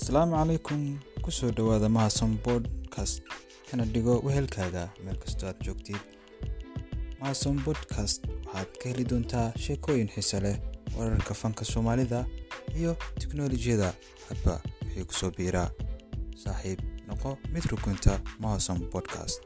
asalaamu calaykum ku soo dhowaada mahason bodcast kana dhigo wehelkaaga meel kastoo aad joogtid. Mahason bodkast waxaad ka heli doontaa sheekooyin xiise leh wararka fanka soomaalida iyo tiknolojiyada hadba wixii ku soo biiraa. Saaxiib noqo mid rukunta mahason bodcast